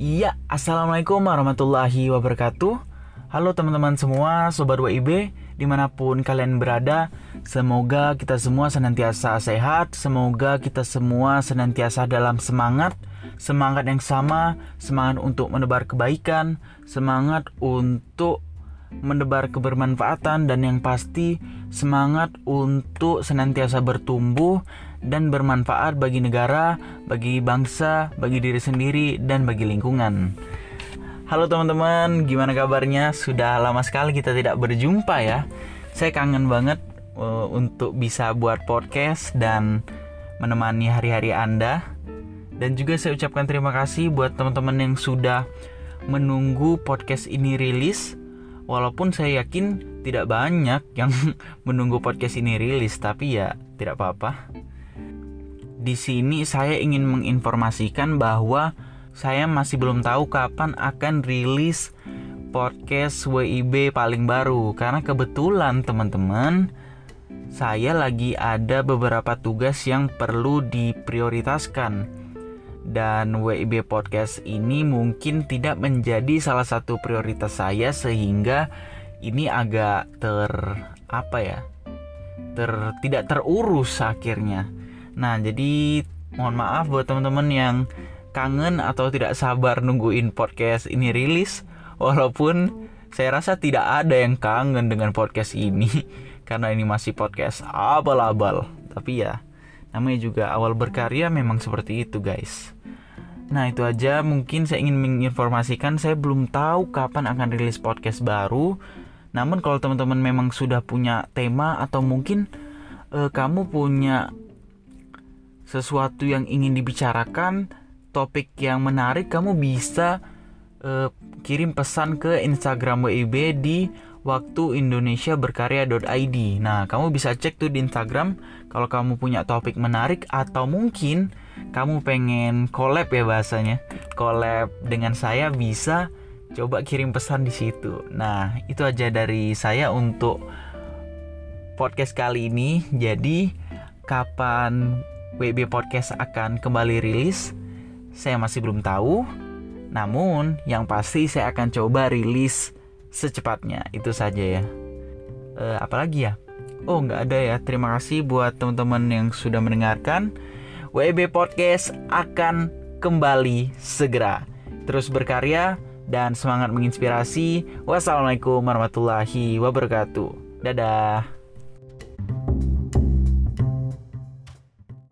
Iya, Assalamualaikum warahmatullahi wabarakatuh. Halo teman-teman semua, Sobat WIB Di mana pun kalian berada Semoga kita semua senantiasa sehat Semoga kita semua senantiasa dalam semangat Semangat yang sama Semangat untuk menebar kebaikan Semangat untuk menebar kebermanfaatan dan yang pasti semangat untuk senantiasa bertumbuh dan bermanfaat bagi negara, bagi bangsa, bagi diri sendiri dan bagi lingkungan. Halo teman-teman, gimana kabarnya? Sudah lama sekali kita tidak berjumpa ya. Saya kangen banget uh, untuk bisa buat podcast dan menemani hari-hari Anda. Dan juga saya ucapkan terima kasih buat teman-teman yang sudah menunggu podcast ini rilis walaupun saya yakin tidak banyak yang menunggu podcast ini rilis tapi ya tidak apa-apa. Di sini saya ingin menginformasikan bahwa saya masih belum tahu kapan akan rilis podcast WIB paling baru. Karena kebetulan teman-teman saya lagi ada beberapa tugas yang perlu diprioritaskan. Dan WIB Podcast ini mungkin tidak menjadi salah satu prioritas saya sehingga ini agak ter apa ya ter tidak terurus akhirnya nah jadi mohon maaf buat teman-teman yang kangen atau tidak sabar nungguin podcast ini rilis walaupun saya rasa tidak ada yang kangen dengan podcast ini karena ini masih podcast abal-abal. Tapi ya namanya juga awal berkarya memang seperti itu guys. Nah itu aja. Mungkin saya ingin menginformasikan saya belum tahu kapan akan rilis podcast baru. Namun kalau teman-teman memang sudah punya tema atau mungkin uh, kamu punya sesuatu yang ingin dibicarakan Topik yang menarik kamu bisa uh, kirim pesan ke Instagram WIB di waktu Indonesia berkarya.id. Nah, kamu bisa cek tuh di Instagram kalau kamu punya topik menarik atau mungkin kamu pengen collab ya bahasanya. Collab dengan saya bisa coba kirim pesan di situ. Nah, itu aja dari saya untuk podcast kali ini. Jadi, kapan WB Podcast akan kembali rilis? Saya masih belum tahu. Namun, yang pasti saya akan coba rilis secepatnya. Itu saja ya. E, apalagi ya? Oh nggak ada ya. Terima kasih buat teman-teman yang sudah mendengarkan. WB Podcast akan kembali segera. Terus berkarya dan semangat menginspirasi. Wassalamualaikum warahmatullahi wabarakatuh. Dadah